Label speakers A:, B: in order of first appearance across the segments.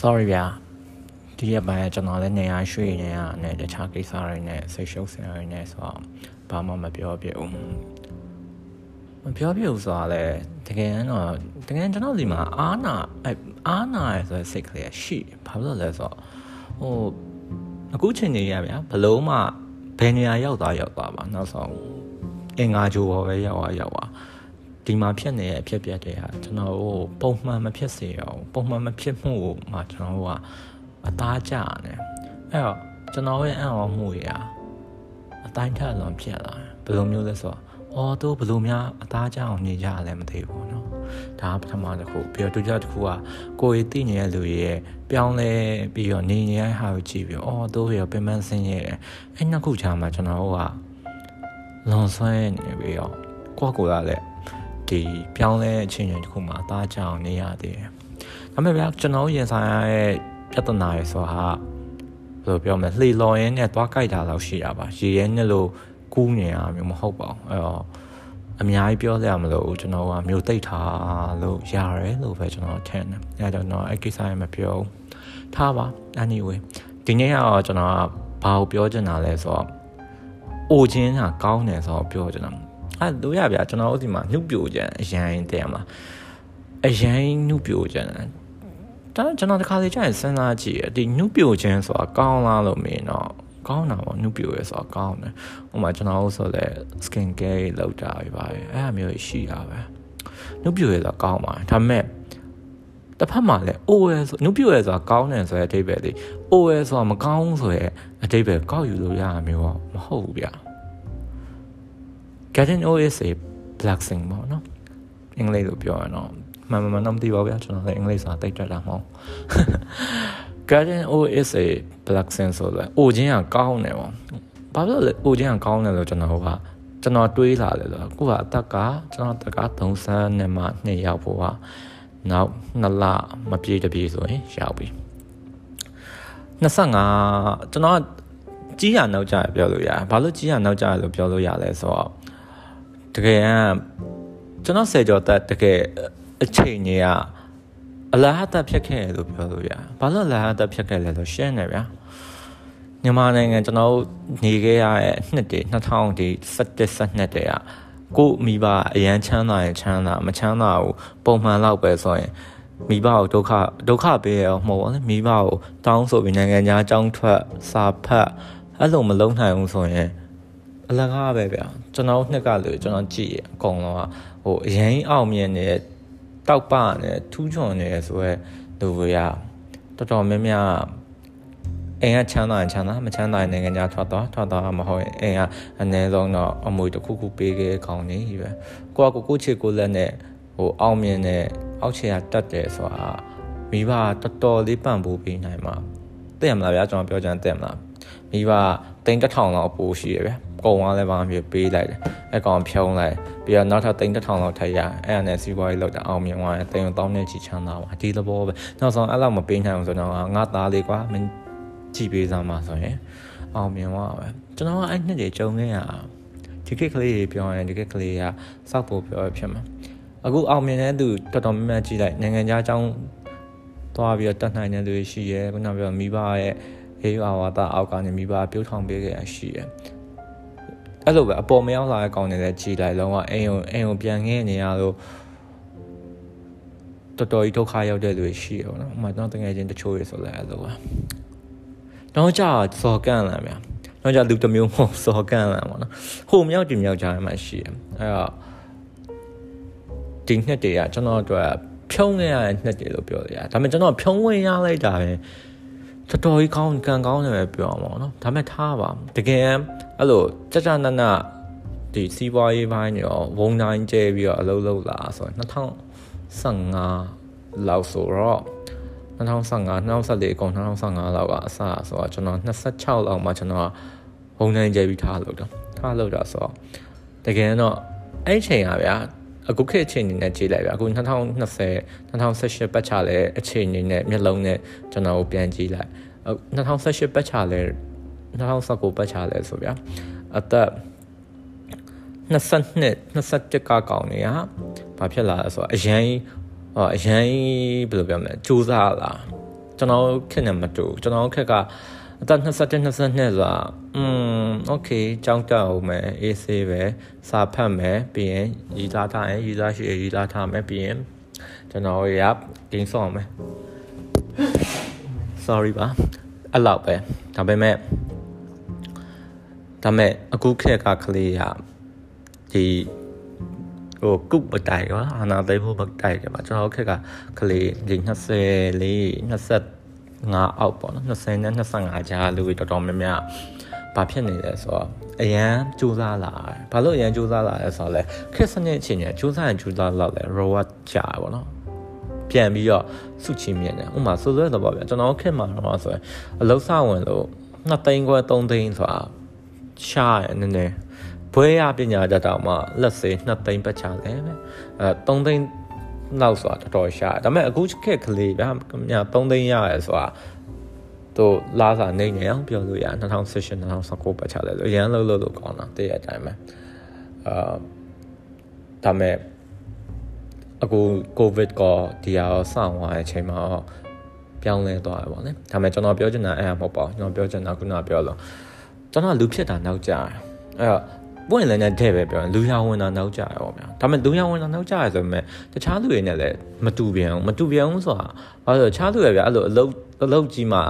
A: sorry ဗျာဒီရက်ပိုင်းကျွန်တော်လည်းနေရာရွှေ့နေရနဲ့တခြားကိစ္စတွေနဲ့ဆိတ်ရှုပ်စရာတွေနဲ့ဆိုတော့ဘာမှမပြောပြဘူးမပြောပြဘူးဆိုတာလည်းတကယ်တော့တကယ်ကျွန်တော်ဒီမှာအာနာအာနာရဆိုတဲ့စိတ်ကလေးရှိဘာလို့လဲဆိုတော့ဟိုအခုချိန်နေရဗျာဘလုံးမှဘယ်နေရာရောက်သွားရောက်သွားပါနောက်ဆုံးအင်္ဂါဂျိုဘောပဲရောက်သွားရောက်သွား ဒီမှာဖြစ်နေတဲ့အဖြစ်ပြက်တွေဟာကျွန်တော်တို့ပုံမှန်မဖြစ်စေအောင်ပုံမှန်မဖြစ်မှုမှာကျွန်တော်တို့ကအသားကျနေအဲ့တော့ကျွန်တော်ရဲ့အံ့ဩမှုတွေဟာအတိုင်းထက်လွန်ဖြစ်လာဘယ်လိုမျိုးလဲဆိုတော့အော်တို့ဘယ်လိုများအသားကျအောင်နေကြရလဲမသိဘူးเนาะဒါပထမတစ်ခုပြီးတော့ဒုတိယတစ်ခုကကိုယ်ရသိနေတဲ့လူရဲ့ပြောင်းလဲပြီးတော့နေနေရတဲ့ဟာကိုကြည့်ပြီးအော်တို့ရောပင်ပန်းဆင်းရဲတယ်အဲ့နှစ်ခုချာမှာကျွန်တော်တို့ကလွန်ဆွဲနေပြီးတော့ကိုယ့်ကိုယ်ကလည်း ဒီပြောင်းလဲအချိန်တစ်ခုမှာအသားကျအောင်နေရသေးတယ်ဒါပေမဲ့ဗျာကျွန်တော်ရင်ဆိုင်ရတဲ့ပြဿနာရယ်ဆိုတာဘယ်လိုပြောမလဲလှေလော်ရင်းနဲ့သွားကြိုက်တာလောက်ရှိရပါရေရဲနဲ့လို့ကူးနေရမျိုးမဟုတ်ပါဘူးအဲ့တော့အများကြီးပြောစရာမလိုဘူးကျွန်တော်ကမျိုးသိပ်ထားလို့ရတယ်လို့ပဲကျွန်တော်ထင်တယ်အဲ့တော့ကျွန်တော်အဲ့ကိစ္စရမပြောထားပါ anyway ဒီနေ့ကတော့ကျွန်တော်ကဘာကိုပြောချင်တာလဲဆိုတော့အိုချင်းကကောင်းတယ်ဆိုတော့ပြောချင်တာ အဲ့တို့ရဗျာကျွန်တော်တို့ဒီမှာနှုတ်ပြိုချင်အရင်တည်းမှာအရင်နှုတ်ပြိုချင်ဒါကျွန်တော်တခါလေကြာရင်စဉ်းစားကြည့်ရဒီနှုတ်ပြိုခြင်းဆိုတာကောင်းလားလို့မင်းတော့ကောင်းတာပေါ့နှုတ်ပြိုရဲဆိုတာကောင်းတယ်ဟိုမှာကျွန်တော်တို့ဆိုလဲ skin care လောက်တာပဲပါအဲ့အမျိုးရှိတာပဲနှုတ်ပြိုရဲဆိုတာကောင်းပါတယ်ဒါပေမဲ့တစ်ဖက်မှာလည်း OL ဆိုနှုတ်ပြိုရဲဆိုတာကောင်းတယ်ဆိုတဲ့အဓိပ္ပာယ်လေ OL ဆိုတာမကောင်းဆိုရဲ့အဓိပ္ပာယ်ကောက်ယူလို့ရတာမျိုးတော့မဟုတ်ဘူးဗျ Getting OL is a blessing ပေါ့နော်အင်္ဂလိပ်လိုပြောရတော့မှန်မှန်တော့မသိပါဘူးဗျာကျွန်တော်လည်းအင်္ဂလိပ်စာတိတ်တက်တာမဟုတ် Garden O is a black sense ဆိုတော့အိုချင်းကကောင်းတယ်ပေါ့ဘာလို့လဲအိုချင်းကကောင်းတယ်လို့ကျွန်တော်ကကျွန်တော်တွေးလာတယ်ဆိုတော့ကိုကအသက်ကကျွန်တော်အသက်က30နဲ့မှ2ရောက်ဖို့ကနောက်2လမပြည့်တပြည့်ဆိုရင်ရောက်ပြီ25ကျွန်တော်ကြီးရနောက်ကြပြောလို့ရတယ်ဘာလို့ကြီးရနောက်ကြလို့ပြောလို့ရလဲဆိုတော့ တကယ်ကကျွန်တော်ဆယ်ကျော်တက်တကယ်အချိန်ကြီးကအလားဟတာဖြစ်ခဲ့လို့ပြောလို့ရဘာလို့အလားဟတာဖြစ်ခဲ့လဲဆိုရှင်းနေဗျာမြန်မာနိုင်ငံကျွန်တော်နေခဲ့ရတဲ့နှစ်တည်း2000ဒီ17 12တည်းကကိုမိဘအရန်ချမ်းသာရင်ချမ်းသာမချမ်းသာဘူးပုံမှန်လောက်ပဲဆိုရင်မိဘကိုဒုက္ခဒုက္ခပေးရအောင်မဟုတ်ဘူးမိဘကိုတောင်းဆိုပြီးနိုင်ငံခြားကြောင်းထွက်စာဖတ်အဲ့လိုမလုံးနိုင်ဘူးဆိုရင် အလကားပဲဗျာကျွန်တော်နှစ်ကလို့ကျွန်တော်ကြည့်ရအကုန်လုံးကဟိုအရင်အောင်မြင်နေတဲ့တောက်ပနဲ့ထူးချွန်နေဆိုရဲလူတွေကတော်တော်များများအိမ်ကချမ်းသာရင်ချမ်းသာမချမ်းသာရင်နိုင်ငံခြားထွက်သွားထွက်သွားမဟုတ်ရင်အိမ်ကအနည်းဆုံးတော့အမွေတစ်ခုခုပေးခဲ့ကောင်းနေပြီပဲကိုကကိုကိုချစ်ကိုလက်နဲ့ဟိုအောင်မြင်တဲ့အောက်ခြေကတက်တယ်ဆိုတာမိဘတော်တော်လေးပံ့ပိုးပေးနိုင်မှာသိရမလားဗျာကျွန်တော်ပြောချင်တယ်မလားမိဘတိန်တစ်ထောင်လောက်အပိုးရှိရဗျာ ကုံသွားလဲပါမျိုးပေးလိုက်တယ်အကောင်ဖြုံးလိုက်ပြီးတော့နောက်ထပ်တိန်တစ်ထောင်လောက်ထပ်ရအဲ့ဒါနဲ့စီးပွားရေးလောက်တာအောင်မြင်သွားတယ်တိန်တောင်းနေချီချမ်းသာပါဒီသဘောပဲနောက်ဆုံးအဲ့လောက်မပေးနိုင်အောင်ဆိုတော့ငါသားလေးကွာမင်းကြည့်ပေးစမ်းပါဆိုရင်အောင်မြင်သွားပဲကျွန်တော်ကအဲ့နှစ်တွေကြုံခဲ့ရဒီကိကလေးတွေပြောရင်ဒီကိကလေးကစောက်ဖို့ပြောရဖြစ်မှာအခုအောင်မြင်တဲ့သူတော်တော်များများကြည့်လိုက်နိုင်ငံခြားအကြောင်းသွားပြီးတော့တတ်နိုင်တဲ့လူတွေရှိရဲခုနပြောမိဘရဲ့အေးရွာဝါတာအောက်ကနေမိဘပြုတ်ထောင်ပေးခဲ့ရရှိရဲ အဲ့လိုပဲအပေါ်မရောက်လာတဲ့ကောင်တွေလည်းကြည်လိုက်လုံးဝအိမ်ုံအိမ်ုံပြန်ငဲနေရလို့တော်တော်ကြီးဒုက္ခရောက်တဲ့လူတွေရှိရပါတော့။ဥပမာတော့တကယ်ချင်းတချို့ရဆိုလဲအဲ့လိုပါ။တော့ကြာစော်ကန်လာမြ။တော့ကြာလူတစ်မျိုးမဟုတ်စော်ကန်လာပါတော့။ဟိုမြောက်ဒီမြောက်ကြားမှာရှိရ။အဲ့တော့ဒီနှစ်တည်းကကျွန်တော်တို့ဖြုံးခဲ့ရတဲ့နှစ်တည်းလို့ပြောရတယ်။ဒါပေမဲ့ကျွန်တော်ဖြုံးဝင်ရလိုက်တာပဲ။ တော်တော်ကြီးကောင်းကံကောင်းတယ်ပဲပြောအောင်ပေါ့နော်ဒါမဲ့ထားပါတကယ်အဲ့လိုကြကြနနဒီစီးပွားရေးပိုင်းရောဝုံတိုင်းကျဲပြီးတော့အလုပ်လုပ်လာဆိုရင်2015လောက်ဆိုတော့2015 2014အကုန်2015လောက်ကအစဆိုတော့ကျွန်တော်26လောက်မှကျွန်တော်ဝုံတိုင်းကျဲပြီးထားလုပ်တော့ထားလုပ်တာဆိုတော့တကယ်တော့အဲ့ချိန်ကဗျာ အခုခေတ်အချိန်နေနဲ့ကြည့်လိုက်ဗျာအခု2020 2018ပတ်ချလဲအချိန်နေနဲ့မျက်လုံးနဲ့ကျွန်တော်ကိုပြန်ကြည့်လိုက်2018ပတ်ချလဲ2019ပတ်ချလဲဆိုဗျာအသက်22 21ကကောင်းနေဟာဘာဖြစ်လာလဲဆိုတော့အရန်အရန်ဘယ်လိုပြောမလဲစူးစမ်းလာစကျွန်တော်ခက်နေမတူကျွန်တော်ခက်က အသက်21 22ဆိုတာอืมโอเคကြောင်းတက်အောင်မယ်အေးဆေးပဲစာဖတ်မယ်ပြီးရင်ရည်သားထားရင်ရည်သားရှိရည်သားထားမယ်ပြီးရင်ကျွန်တော်ရဂိမ်းဆောင်မယ် sorry ပါအဲ့လောက်ပဲဒါပေမဲ့ဒါပေမဲ့အခုခက်ကကလေးရဒီဟိုကုတ်မတိုင်ရောအာနာသိဖို့မတိုင်ကြပါကျွန်တော်ခက်ကကလေးဒီ20လေး 25အောက်ပေါ့နော်20နဲ့25ကြားလူတွေတော်တော်များများဘာဖြစ်နေလဲဆိုတော့အရန်ကြိုးစားလာတယ်ဘာလို့အရန်ကြိုးစားလာလဲဆိုတော့လေခက်စနစ်အချိန်ညကြိုးစားရင်ကြိုးစားလောက်လဲ reward ကြာပေါ့နော်ပြန်ပြီးတော့စုချီမြင်တယ်ဥမာဆိုဆိုတော့ဗျာကျွန်တော်ခက်မှာတော့ဆိုရင်အလုံးစဝင်လို့2သိန်းခွဲ3သိန်းဆိုတာရှားရနည်းနည်းဘွဲရပညာတတ်တော့မှလက်စေ2သိန်းပတ်ချတယ်ပဲအဲ3သိန်း နောက်ဆိုတာတော်တော်ရှားဒါပေမဲ့အခုခက်ကလေးဗျာည3သိန်းရရဲဆိုတာတို့လာစာနေနေအောင်ပြောလို့ရ2018 2019ပတ်ချတယ်လို့ရန်လို့လို့လို့ကောင်းတာတည့်ရအတိုင်းပဲအာဒါမဲ့အခုကိုဗစ်ကဒီဟာဆောင်းသွားတဲ့အချိန်မှာပြောင်းလဲသွားတယ်ပေါ့နော်ဒါမဲ့ကျွန်တော်ပြောချင်တာအဲ့ဒါမဟုတ်ပါဘူးကျွန်တော်ပြောချင်တာခုနပြောလို့ကျွန်တော်လူဖြစ်တာနောက်ကြတယ်အဲ့တော့ ပွင့်လည်းနဲ့တဲ့ပဲပြောလူရဝင်တာနောက်ကြရပေါ့ဗျာဒါပေမဲ့လူရဝင်တာနောက်ကြရဆိုပေမဲ့တခြားလူတွေနဲ့လည်းမတူပြန်ဘူးမတူပြန်ဘူးဆိုတာဘာလို့တခြားလူတွေဗျာအဲ့လိုအလုတ်အလုတ်ကြီးမှ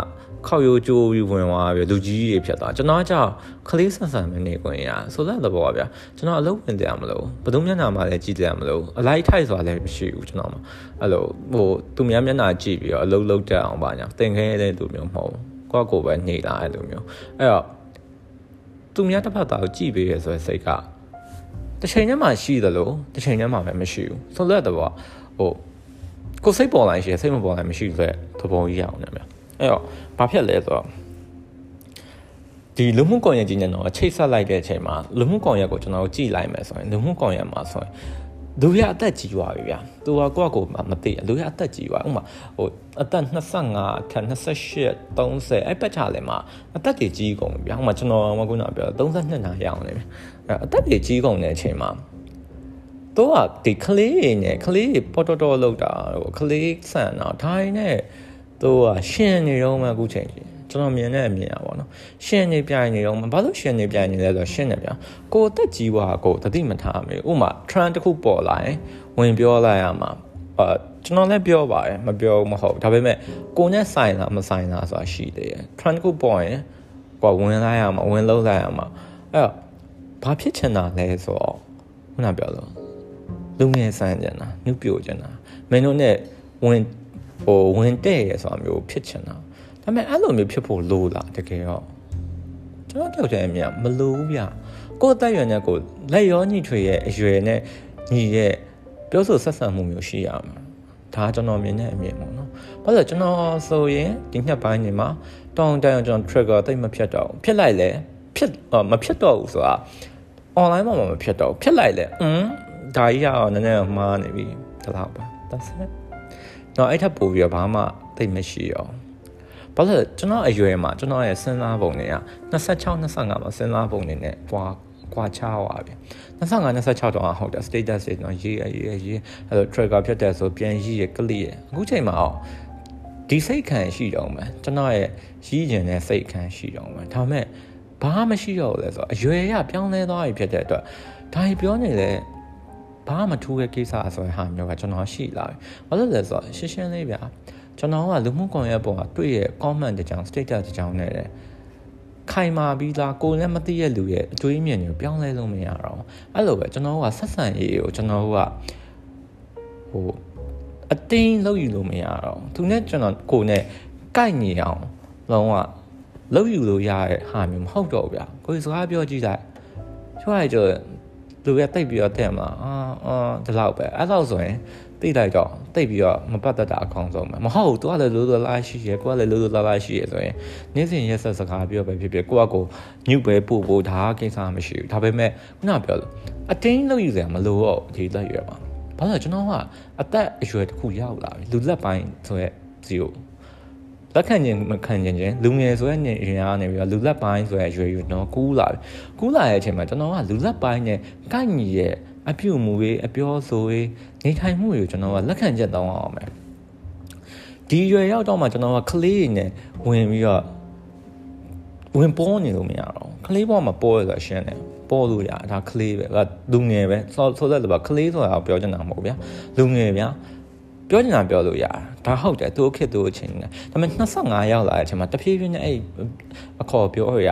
A: ခောက်ရိုးကြိုးပြီးဝင်သွားပြီလူကြီးတွေဖြစ်သွားကျွန်တော်ကကြောက်ခလေးဆန်ဆန်ပဲနေခွင့်ရဆိုတဲ့သဘောပါဗျာကျွန်တော်အလုပ်ဝင်တယ်မလို့ဘယ်သူမျက်နှာမှလည်းကြည့်တယ်မလို့အလိုက်ထိုက်ဆိုတာလည်းမရှိဘူးကျွန်တော်မှာအဲ့လိုဟိုသူများမျက်နှာကြည့်ပြီးတော့အလုပ်လုပ်တတ်အောင်ပါညာတင်ခဲတဲ့လူမျိုးမဟုတ်ဘူးကိုယ့်ကိုယ်ပဲနေလာတဲ့လူမျိုးအဲ့တော့ သူများတစ်ဖက်သားကိုကြည့်ပေးရဆိုတဲ့စိတ်ကတစ်ချိန်တည်းမှရှိသလိုတစ်ချိန်တည်းမှပဲမရှိဘူးဆိုတဲ့သဘောဟိုကိုစိတ်ပေါ်လာရင်ရှိစိတ်မပေါ်လာရင်မရှိဘူးဆိုတဲ့သဘောကြီးရအောင်တယ်ဗျာအဲ့တော့ဘာဖြစ်လဲဆိုတော့ဒီလူမှုကွန်ရက်ကြီးနဲ့တော့ချိတ်ဆက်လိုက်တဲ့အချိန်မှာလူမှုကွန်ရက်ကိုကျွန်တော်တို့ကြည့်လိုက်မယ်ဆိုရင်လူမှုကွန်ရက်မှာဆိုရင် လူရအသက်ကြီးသွားပြီဗျာသူကကိုယ့်ကိုယ်မသိလူရအသက်ကြီးသွားဥမာဟိုအသက်25အခက်28 30အဲ့ပတ်ချလဲမှာအသက်ကြီးကြီးကုန်ပြီဗျာဥမာကျွန်တော်မကုနာပြော32နာရအောင်လေအဲ့အသက်ကြီးကြီးကုန်တဲ့အချိန်မှာတော့ဒီကလေးတွေနဲ့ကလေးတွေပေါ်တော်တော်လောက်တာဟိုကလေးဆန်တော့ဒါရင်းနဲ့သူကရှင်နေတော့မှအခုချိန်ကြီး ကျွန်တော်မြင်တဲ့အမြင်อ่ะဗောနော်ရှင်နေပြိုင်နေတော့မှဘာလို့ရှင်နေပြိုင်နေလဲဆိုတော့ရှင်နေပြကိုတက်ကြီးွားကိုတတိမထားမေဥမာ trend တစ်ခုပေါ်လာရင်ဝင်ပြောလိုက်ရမှာအာကျွန်တော်လည်းပြောပါတယ်မပြောမဟုတ်ဒါပေမဲ့ကိုနဲ့ဆိုင်လားမဆိုင်လားဆိုတာရှိတယ် trend တစ်ခုပေါ်ရင်ကိုဝင်လိုက်ရမှာဝင်လုံးလိုက်ရမှာအဲ့တော့ဘာဖြစ်ချင်တာလဲဆိုတော့ခုနပြောလို့လူငယ်ဆန်းကျင်တာညှို့ပြိုကျင်တာမင်းတို့နဲ့ဝင်ဟိုဝင်တဲ့ရဆိုတာမျိုးဖြစ်ချင်တာ ဒါပေမဲ့အဲ့လိုမျိုးဖြစ်ဖို့လိုလားတကယ်တော့ကျွန်တော်ပြောချင်အမြင်မလိုဘူးဗျကိုယ်တက်ရွယ်နဲ့ကိုလက်ရောညှိထွေရဲ့အရွယ်နဲ့ညီရဲ့ပြောဆိုဆက်ဆံမှုမျိုးရှိရမှာဒါကျွန်တော်မြင်တဲ့အမြင်ပေါ့နော်။ဘာလို့ကျွန်တော်ဆိုရင်ဒီနှစ်ပိုင်းနေမှာတောင်းတန်းကျွန်တော် trigger တိတ်မဖြစ်တော့ဘူးဖြစ်လိုက်လေဖြစ်မဖြစ်တော့ဘူးဆိုတာ online မှာမဖြစ်တော့ဘူးဖြစ်လိုက်လေอืมဒါကြီးကတော့နည်းနည်းမှားနေပြီဒါတော့ပါ that's it တော့အဲ့ထပ်ပို့ပြီးတော့ဘာမှသိမရှိရော ဘာလို့ကျွန်တော်အရွယ်မှာကျွန်တော်ရဲ့စဉ်းစားပုံတွေက26 25မှာစဉ်းစားပုံတွေနဲ့ကွာကွာချသွားပြီ25 26တော့ဟုတ်တယ် status တွေတော့ရေးရေးရေးအဲ့လို trigger ဖြစ်တဲ့ဆိုပြန်ရေးရကလစ်ရအခုချိန်မှာတော့ဒီစိတ်ခံရှိတော့မယ်ကျွန်တော်ရဲ့ရည်ကျင်တဲ့စိတ်ခံရှိတော့မယ်ဒါပေမဲ့ဘာမှမရှိတော့ဘူးလဲဆိုတော့အရွယ်ရပြောင်းလဲသွားပြီဖြစ်တဲ့အတွက်ဒါကြီးပြောနေလေဘာမှမထူးတဲ့ကိစ္စဆိုတဲ့ဟာမျိုးကကျွန်တော်ရှိလာပြီ။ဘာလို့လဲဆိုတော့ရှင်းရှင်းလေးဗျာ ကျွန်တော်ကလူမှုကွန်ရက်ပေါ်မှာတွေ့ရဲ့ comment တကြောင် status တကြောင်နဲ့ခိုင်မာပြီးလားကိုလည်းမသိရဲ့လူရဲ့အတွေးမြင်တွေကိုပြောင်းလဲလို့မရတော့အဲ့လိုပဲကျွန်တော်ကဆက်ဆံရေးကိုကျွန်တော်ကဟိုအတင်းလောက်ယူလို့မရတော့သူနဲ့ကျွန်တော်ကိုနဲ့ကိုက်ညီအောင်လုံးဝလောက်ယူလို့ရတဲ့ဟာမျိုးမဟုတ်တော့ဘူးဗျာကိုယ်စကားပြောကြည့်လိုက်ပြောရကြလူကတိတ်ပြီးတော့တဲ့မှာအာအာဒီလောက်ပဲအဲ့လောက်ဆိုရင် တိတ်လိုက်တော့တိတ်ပြီးတော့မပတ်သက်တာအကောင်းဆုံးပဲမဟုတ်သူကလည်းလိုလိုလားရှိရယ်ကိုကလည်းလိုလိုလားလားရှိရယ်ဆိုရင်နေ့စဉ်ရက်ဆက်စကားပြောပဲဖြစ်ဖြစ်ကိုကကိုညှုပ်ပဲပို့ဖို့ဒါကိစ္စမရှိဘူးဒါပေမဲ့ခုနပြောလို့အတင်းလို့ယူစရာမလိုတော့ဒီလက်ရွယ်မှာဘာလို့ကျွန်တော်ကအသက်အရွယ်တစ်ခုရောက်လာပြီလူလက်ပိုင်းဆိုရက်ဇီရိုလက်ခံခြင်းမခံခြင်းချင်းလူငယ်ဆိုတဲ့နေရင်အားနေပြီးတော့လူလက်ပိုင်းဆိုတဲ့ရွယ်ရွယ်တော့ကူးလာပြီကူးလာတဲ့အချိန်မှာကျွန်တော်ကလူလက်ပိုင်းနဲ့ကိုက်ညီရဲ့ အပြုတ်မှုတွေအပြောဆိုတွေနေထိုင်မှုတွေကိုကျွန်တော်ကလက်ခံချက်တောင်းအောင်မယ်ဒီရွယ်ရောက်တော့မှကျွန်တော်ကကလေးနေဝင်ပြီးတော့ဝင်ပေါ်နေလို့မရတော့ကလေးပေါ်မှာပေါ်ရဆိုရှင်းတယ်ပေါ်လို့ရဒါကလေးပဲကလူငယ်ပဲဆိုဆိုတဲ့လူကကလေးဆိုတာပြောချင်တာမဟုတ်ဗျာလူငယ်ဗျာပြောချင်တာပြောလို့ရဒါဟုတ်တယ်သူ့ခက်သူ့အချင်းနဲ့ဒါပေမဲ့25ရောက်လာတဲ့အချိန်မှာတဖြည်းဖြည်းနဲ့အဲ့အခေါ်ပြောရ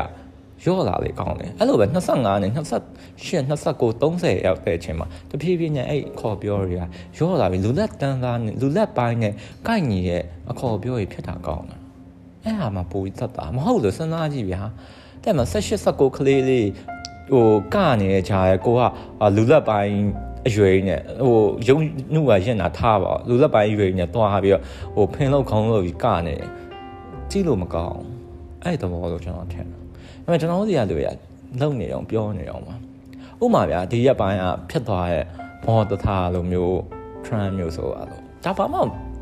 A: ရော့လာလေကောင်းတယ်အဲ့လိုပဲ25နဲ့28 29 30ရောက်တဲ့အချိန်မှာတဖြည်းဖြည်းနဲ့အဲ့ခေါ်ပြောတွေကရော့လာပြီလူလက်တန်းသားနဲ့လူလက်ပိုင်းနဲ့ကိုက်ညီရဲ့အခေါ်ပြောတွေဖြစ်တာကောင်းတယ်အဲ့ဟာမှပိုပြီးသက်တာမဟုတ်လို့စဉ်းစားကြည့်ဗျာတဲ့မှာ18 19ကလေးလေးဟိုကနေကြရဲကိုကလူလက်ပိုင်းအရွယ်နဲ့ဟိုရုံနှုတ်ကရင်တာထားပါလူလက်ပိုင်းအရွယ်နဲ့တွားပြီးတော့ဟိုဖင်လောက်ခေါင်းလောက်ပြီးကနေကြည့်လို့မကောင်းအဲ့တဘောလို့ကျွန်တော်ထင်တယ်ဒါ ပေမဲ့ကျွန်တော်တို့တွေကလူရလုံနေအောင်ပြောနေအောင်ပါဥမာဗျာဒီရက်ပိုင်းကဖြတ်သွားတဲ့ဘောတထားလိုမျိုး trend မျိုးဆိုတော့ဒါပါမှ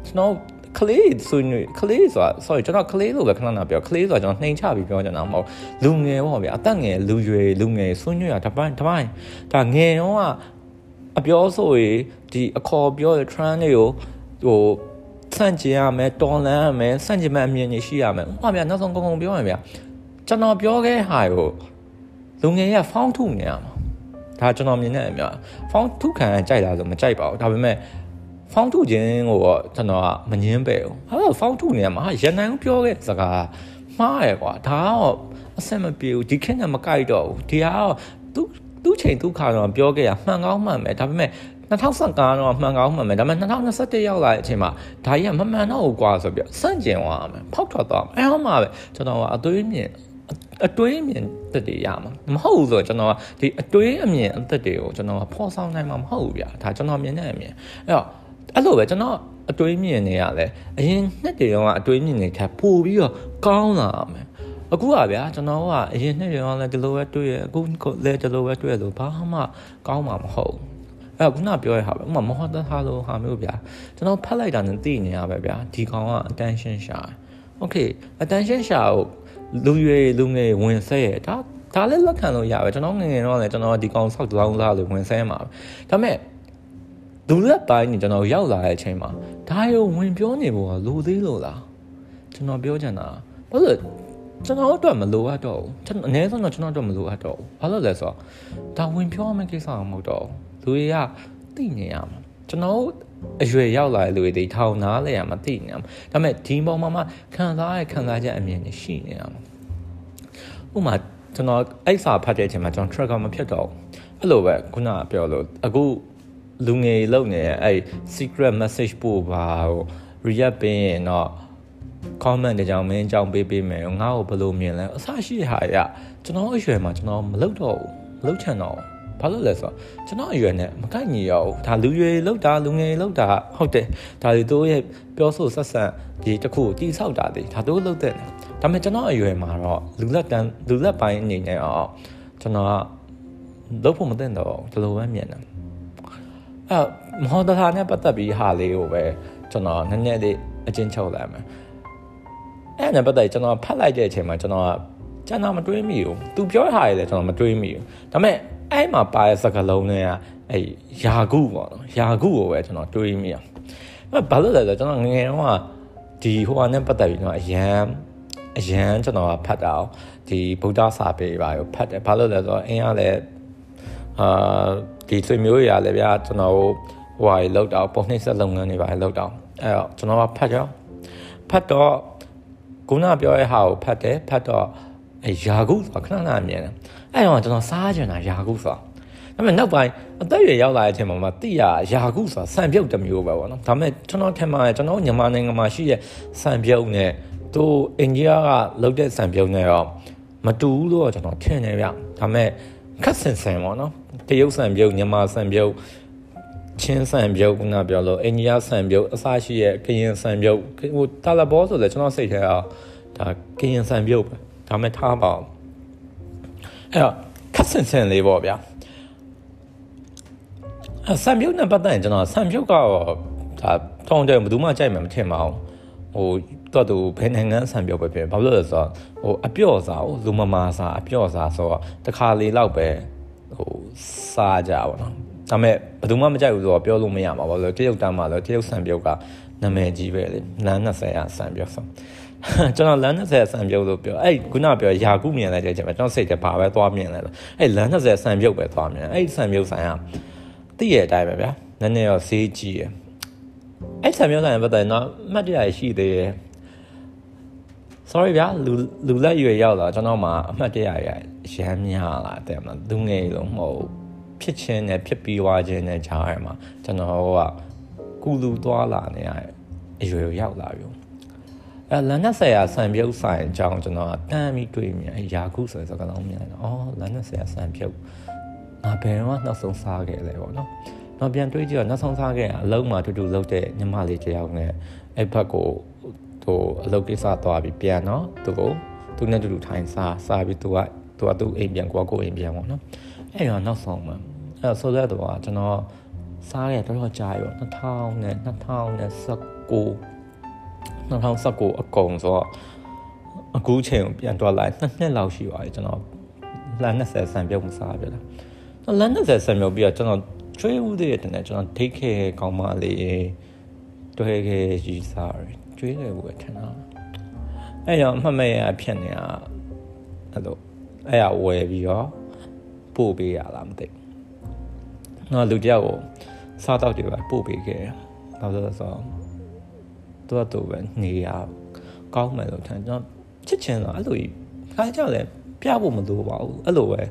A: ကျွန်တော်ကလေးဆွေးနွေးကလေးဆိုတာ sorry ကျွန်တော်ကလေးလို့ပဲခဏခဏပြောကလေးဆိုတာကျွန်တော်နှိမ်ချပြီးပြောကြတာမဟုတ်လူငယ်ပေါ့ဗျာအသက်ငယ်လူရွယ်လူငယ်ဆွေးနွေးတာတပိုင်းတပိုင်းဒါငယ်တော့ကအပြောဆိုရေဒီအခေါ်ပြောတဲ့ trend တွေကိုဟိုဆန့်ကျင်ရမယ်တော်လန်ရမယ်ဆန့်ကျင်မဲ့အမြင်တွေရှိရမယ်ဥပမာဗျာနောက်ဆုံးကုန်ကုန်ပြောရမယ်ဗျာ ကျွန်တော်ပြောခဲ့ဟာကိုလူငယ်ကဖောင်းထုနေရမှာဒါကျွန်တော်မြင်တဲ့အမြင်ဖောင်းထုခံကြိုက်တာဆိုမကြိုက်ပါဘူးဒါပေမဲ့ဖောင်းထုခြင်းကိုတော့ကျွန်တော်ကမငင်းပဲဘူးဟာဖောင်းထုနေရမှာဟာရန်နိုင်ပြောခဲ့စကားမှားရယ်ကွာဒါတော့အဆင်မပြေဘူးဒီခေတ်နဲ့မကိုက်တော့ဘူးဒီကတော့သူသူ့ချိန်သူ့ခါတော့ပြောခဲ့ရမှန်ကောင်းမှန်ပဲဒါပေမဲ့2015တော့မှန်ကောင်းမှန်မယ်ဒါပေမဲ့2021ရောက်လာတဲ့အချိန်မှာဒါကြီးကမမှန်တော့ဘူးကွာဆိုပြီးစန့်ကျင်သွားမယ်ဖောက်ထွက်သွားမယ်အဲဟောမှာပဲကျွန်တော်ကအသွေးမြင် အတွေးအမြင်သက်တွေရမှာမဟုတ်ဘူးဆိုတော့ကျွန်တော်ကဒီအတွေးအမြင်အသက်တွေကိုကျွန်တော်ကဖော်ဆောင်နိုင်မှာမဟုတ်ဘူးဗျာဒါကျွန်တော်မြင်တဲ့အမြင်အဲ့တော့အဲ့လိုပဲကျွန်တော်အတွေးမြင်နေရလဲအရင်နှစ်တွေတော့အတွေးမြင်နေခါပို့ပြီးတော့ကောင်းလာမယ်အခုကဗျာကျွန်တော်ကအရင်နှစ်တွေတော့လည်းဒီလိုပဲတွေ့ရအခုလည်းဒီလိုပဲတွေ့ရလို့ဘာမှကောင်းမှာမဟုတ်အဲ့ခုနပြောရဟာပဲဥမာမဟုတ်တဲ့ဟာလိုဟာမျိုးဗျာကျွန်တော်ဖတ်လိုက်တာနဲ့သိနေရပဲဗျာဒီကောင်က attention ရှာ okay attention ရှာကို လူရွယ်လူငယ်ဝင်ဆက်ရဒါဒါလည်းလက်ခံလို့ရပဲကျွန်တော်ငငယ်တော့လည်းကျွန်တော်ဒီကောင်ဆောက်တောင်းလာလို့ဝင်ဆက်မှာပဲဒါပေမဲ့လူလက်ပိုင်းနေကျွန်တော်ရောက်လာတဲ့အချိန်မှာဒါရုံဝင်ပြောနေဖို့ကလိုသေးလို့လားကျွန်တော်ပြောချင်တာဘာလို့ကျွန်တော်တို့မလိုအပ်တော့ဘူးကျွန်တော်အနည်းဆုံးတော့ကျွန်တော်တို့မလိုအပ်တော့ဘူးဘာလို့လဲဆိုတော့ဒါဝင်ပြောမယ့်ကိစ္စမဟုတ်တော့လူတွေကသိနေရမှာကျွန်တော် အရွယ်ရောက်လာတဲ့လူတွေထောင်နားလဲရမှာသိနေရမှာဒါပေမဲ့ဒီပေါ်မှာမှခံစားရခံစားချက်အမြင်တွေရှိနေရမှာဥမာကျွန်တော်အဲ့စာဖတ်တဲ့အချိန်မှာကျွန်တော် tracker မဖြစ်တော့အဲ့လိုပဲခုနပြောလို့အခုလူငယ်လုံနေအဲ့ secret message ပို့ပါဟို react ပေးရင်တော့ comment တကြောင်မင်းကြောင်ပေးပေးမယ်ငါ့ကိုဘယ်လိုမြင်လဲအဆရှိဟာရကျွန်တော်အရွယ်မှာကျွန်တော်မလုပ်တော့ဘူးမလုပ်ချင်တော့ဘူး ဘာလို့လဲဆိုတော့ကျွန်တော်အရွယ်နဲ့မကိုက်ညီရဘူးဒါလူရွယ်လောက်တာလူငယ်လောက်တာဟုတ်တယ်ဒါတွေတို့ရဲ့ပြောဆိုဆက်ဆံဒီတစ်ခုတိဆောက်တာလေဒါတို့လောက်တဲ့ဒါပေမဲ့ကျွန်တော်အရွယ်မှာတော့လူလက်တန်းလူလက်ပိုင်းအနေနဲ့တော့ကျွန်တော်ကလုပ်ဖို့မသင့်တော့ဒီလိုပဲမြင်တယ်အဲမဟုတ်တာနဲ့ပတ်သက်ပြီးဟာလေးကိုပဲကျွန်တော်နည်းနည်းလေးအချင်းချုပ်လိုက်မယ်အဲ့နဲ့ပတ်သက်ကျွန်တော်ဖတ်လိုက်တဲ့အချိန်မှာကျွန်တော်ကကျွန်တော်မတွေးမိဘူးသူပြောထားရတယ်ကျွန်တော်မတွေးမိဘူးဒါပေမဲ့ အဲ့မှာပါတဲ့စကားလုံးတွေကအဲ့ယာကုပေါ့နော်ယာကုကိုပဲကျွန်တော်တွေးမိအောင်အဲ့ဘာလို့လဲဆိုတော့ကျွန်တော်ငငယ်တုန်းကဒီဟိုဟာနဲ့ပတ်သက်ပြီးတော့အရန်အရန်ကျွန်တော်ကဖတ်တာဒီဗုဒ္ဓစာပေပါကိုဖတ်တယ်ဘာလို့လဲဆိုတော့အင်းကလည်းအာဒီဆွေမျိုးရလည်းဗျာကျွန်တော်ဟိုဟာလောက်တော့ပုံနှိမ့်ဆက်လုပ်ငန်းတွေပါလောက်တော့အဲ့တော့ကျွန်တော်ကဖတ်ကြောဖတ်တော့ခုနပြောတဲ့ဟာကိုဖတ်တယ်ဖတ်တော့အဲယာကုဆိုတာခဏခဏမြင်တယ် အဲ့တော့ကျွန်တော်စားကြတာယာကုဆိုတာဒါပေမဲ့နောက်ပိုင်းအသက်အရွယ်ရောက်လာတဲ့အချိန်မှာမှတိရယာကုဆိုတာဆန်ပြုတ်တစ်မျိုးပဲပေါ့နော်ဒါပေမဲ့ကျွန်တော်ထင်ပါတယ်ကျွန်တော်မြန်မာနိုင်ငံမှာရှိတဲ့ဆန်ပြုတ်နဲ့သူအိန္ဒိယကလုပ်တဲ့ဆန်ပြုတ်နဲ့တော့မတူဘူးလို့ကျွန်တော်ထင်တယ်ဗျဒါပေမဲ့ခက်ဆင်ဆင်ပေါ့နော်တရုတ်ဆန်ပြုတ်မြန်မာဆန်ပြုတ်ချင်းဆန်ပြုတ်ကပြောလို့အိန္ဒိယဆန်ပြုတ်အစရှိရဲ့ကရင်ဆန်ပြုတ်ဟိုတာလဘောဆိုလည်းကျွန်တော်စိတ်ထဲကဒါကရင်ဆန်ပြုတ်ပဲဒါမဲ့ထားပါအောင် အဲ့တော့ခက်ဆင်ဆင်လေးပေါ့ဗျာအဆံပြုတ်နဲ့ပတ်သက်ရင်ကျွန်တော်ဆံပြုတ်ကတော့ဒါတောင်းတယ်ဘယ်သူမှကြိုက်မှာမထင်ပါဘူးဟိုတော့သူဘယ်နိုင်ငံဆံပြုတ်ပဲဖြစ်ဘာလို့လဲဆိုတော့ဟိုအပြော့စားဟိုလူမမာစားအပြော့စားဆိုတော့တခါလေးလောက်ပဲဟိုစားကြပါတော့ဒါပေမဲ့ဘယ်သူမှမကြိုက်ဘူးဆိုတော့ပြောလို့မရပါဘူးလို့တရုတ်တန်းမှာလို့တရုတ်ဆန်ပြုတ်ကနာမည်ကြီးပဲလေလမ်း20ရာဆန်ပြုတ်ဆို ကျွန်တော်လမ်း20ဆန်ပြုတ်လို့ပြောအဲ့ခုနပြောယာကုမြင်လိုက်တဲ့ချိန်မှာကျွန်တော်စိတ်ထဲဘာပဲသွားမြင်လဲလို့အဲ့လမ်း20ဆန်ပြုတ်ပဲသွားမြင်အဲ့ဆန်ပြုတ်ဆိုင်ကသိရတဲ့အတိုင်းပဲဗျာနည်းနည်းတော့ဈေးကြီးရယ်အဲ့ဆန်ပြုတ်ဆိုင်ပတ်သက်တော့မှတ်တရရှိသေးတယ် sorry ဗျာလူလူလက်ရွယ်ရောက်လာကျွန်တော်မှအမှတ်တရရရမ်းများလာတဲ့မှာလူငယ်လုံးမဟုတ်ဖြစ်ချင်းနဲ့ဖြစ်ပြီးွားခြင်းနဲ့ကြားရမှာကျွန်တော်ကကူလူသွားလာနေရအရွယ်ရောက်လာပြီ အဲလန်နက်ဆရာဆန်ပြုတ်ဆိုင်အကြောင်းကျွန်တော်တမ်းပြီးတွေးမြင်ရာခုဆိုတဲ့စကားလုံးမြင်တယ်အော်လန်နက်ဆရာဆန်ပြုတ်ငါဘယ်တော့နောက်ဆုံးစားခဲ့လဲပေါ့နော်တော့ပြန်တွေးကြည့်တော့နောက်ဆုံးစားခဲ့အလုံးမှာတူတူလုပ်တဲ့ညီမလေးတယောက်နဲ့အဲ့ဘက်ကိုသူအလုပ်ကိစ္စသွားပြီးပြန်တော့သူကိုသူနဲ့တူတူထိုင်စားစားပြီးသူကသူကသူ့အိမ်ပြန်ကိုကိုအိမ်ပြန်ပေါ့နော်အဲ့တော့နောက်ဆုံးမှာအဲ့ဆိုတဲ့တော့ကျွန်တော်စားရတော်တော်ကြာရော2000နဲ့2019 2019အကုန်ဆိုတော့အခုချိန်ကိုပြန်တွားလိုက်နှစ်နှစ်လောက်ရှိပါပြီကျွန်တော်လမ်း20ဆန်ပြုတ်မစားပြလားလမ်း20ဆန်ပြုတ်ပြီးတော့ကျွန်တော်ကျွေးဦးသေးတယ်တဲ့ကျွန်တော်ဒိတ်ခဲကောင်းမလေးတွဲခဲရီစားရကျွေးတယ်ဘူးထင်တာအဲ့တော့အမှတ်မဲ့ရဖြစ်နေတာအဲ့လိုအဲ့ရဝယ်ပြီးတော့ပို့ပေးရလားမသိဘူးနော်လူတယောက်ကိုစားတော့တယ်ပဲပို့ပေးခဲ့တယ်ဘာလို့လဲဆိုတော့ သူကသူပဲနေရကောင်းမယ်လို့ထင်ကျွန်တော်ချစ်ချင်တော့အဲ့လိုခါကြောက်လဲပြဖို့မလိုပါဘူးအဲ့လိုပဲ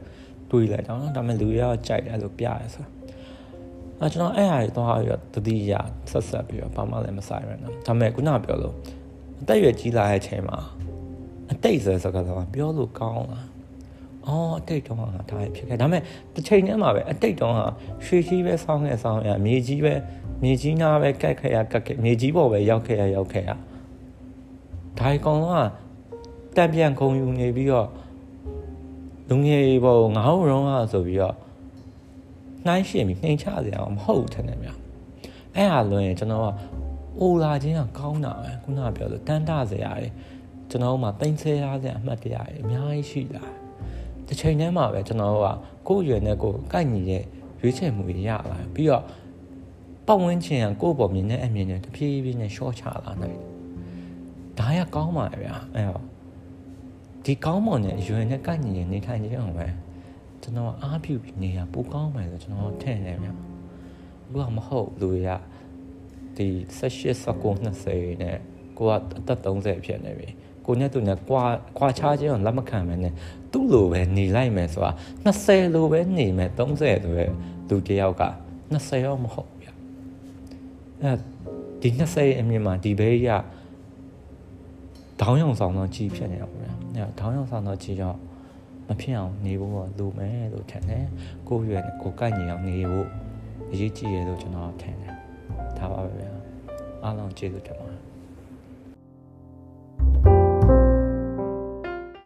A: တွေးလိုက်တော့ဒါပေမဲ့လူတွေကကြိုက်တယ်အဲ့လိုပြရဲဆိုအဲကျွန်တော်အဲ့ဟာတွေသွားပြီးတော့တတိယဆက်ဆက်ပြီးတော့ဘာမှလည်းမဆိုင်ရနော်ဒါပေမဲ့ခုနပြောလို့အသက်ရွယ်ကြီးလာတဲ့အချိန်မှာအတိတ်ဆိုစကားတော့ပြောလို့ကောင်းလားအော်အတိတ်တုန်းကဒါဖြစ်ခဲ့ဒါပေမဲ့တစ်ချိန်တည်းမှာပဲအတိတ်တုန်းကရွှေကြီးပဲဆောင်းခဲ့ဆောင်းရမြေကြီးပဲ မြေကြီးနာပဲကတ်ခဲ့ရကတ်ခဲ့မြေကြီးပေါ်ပဲရောက်ခဲ့ရရောက်ခဲ့ရဒါအကောင်ကတက်ပြန်ခုံယူနေပြီးတော့လူငယ်ပေါ်ငါ့ရုံးကဆိုပြီးတော့နှိုင်းရှင်ပြီးနှိမ်ချစရာမဟုတ်ထင်တယ်ဗျအဲ့ဟာလွန်ရင်ကျွန်တော်ကအိုလာခြင်းကကောင်းတာပဲခုနကပြောလို့တန်တစရာတွေကျွန်တော်မှတင်ဆဲရစရာအမှတ်တရတွေအများကြီးရှိလာတစ်ချိန်တည်းမှာပဲကျွန်တော်ကကိုယ့်ရွယ်နဲ့ကိုယ်ကိုက်ညီတဲ့ရွေးချယ်မှုတွေရလာပြီးတော့ ပတ်ဝန်းကျင်ကကိုယ့်ပေါ်မြင်တဲ့အမြင်နဲ့တဖြည်းဖြည်းနဲ့ရှော့ချလာနိုင်တယ်ဒါရကောင်းပါရဲ့ဗျာအဲ့တော့ဒီကောင်းမွန်တဲ့အရွယ်နဲ့ကိုက်ညီတဲ့နေထိုင်ခြင်းအောင်ပဲကျွန်တော်အားပြုပြီးနေရပိုကောင်းမယ်လို့ကျွန်တော်ထင်တယ်ဗျာဘူးကမဟုတ်လူတွေကဒီ18 19 20နဲ့ကိုကအသက်30ဖြစ်နေပြီကိုနဲ့သူနဲ့ကွာကွာခြားခြင်းကိုလက်မခံမနဲ့သူ့လိုပဲနေလိုက်မယ်ဆိုတာ20လိုပဲနေမယ်30ဆိုပဲလူတယောက်က20ရောမဟုတ်ဗျ အဲဒီ20အမြင်မှာဒီဘေးကတောင်းရောင်ဆောင်တော့ကြီးဖြစ်နေတာပေါ့ဗျာအဲတောင်းရောင်ဆောင်တော့ကြီးတော့မဖြစ်အောင်နေဖို့လိုမယ်လို့ထင်တယ်ကိုရွယ်ကိုကိုက်ညီအောင်နေဖို့အရေးကြီးရလို့ကျွန်တော်ထင်တယ်ဒါပါပဲဗျာအားလုံးကျေးဇူးတင်ပါတယ်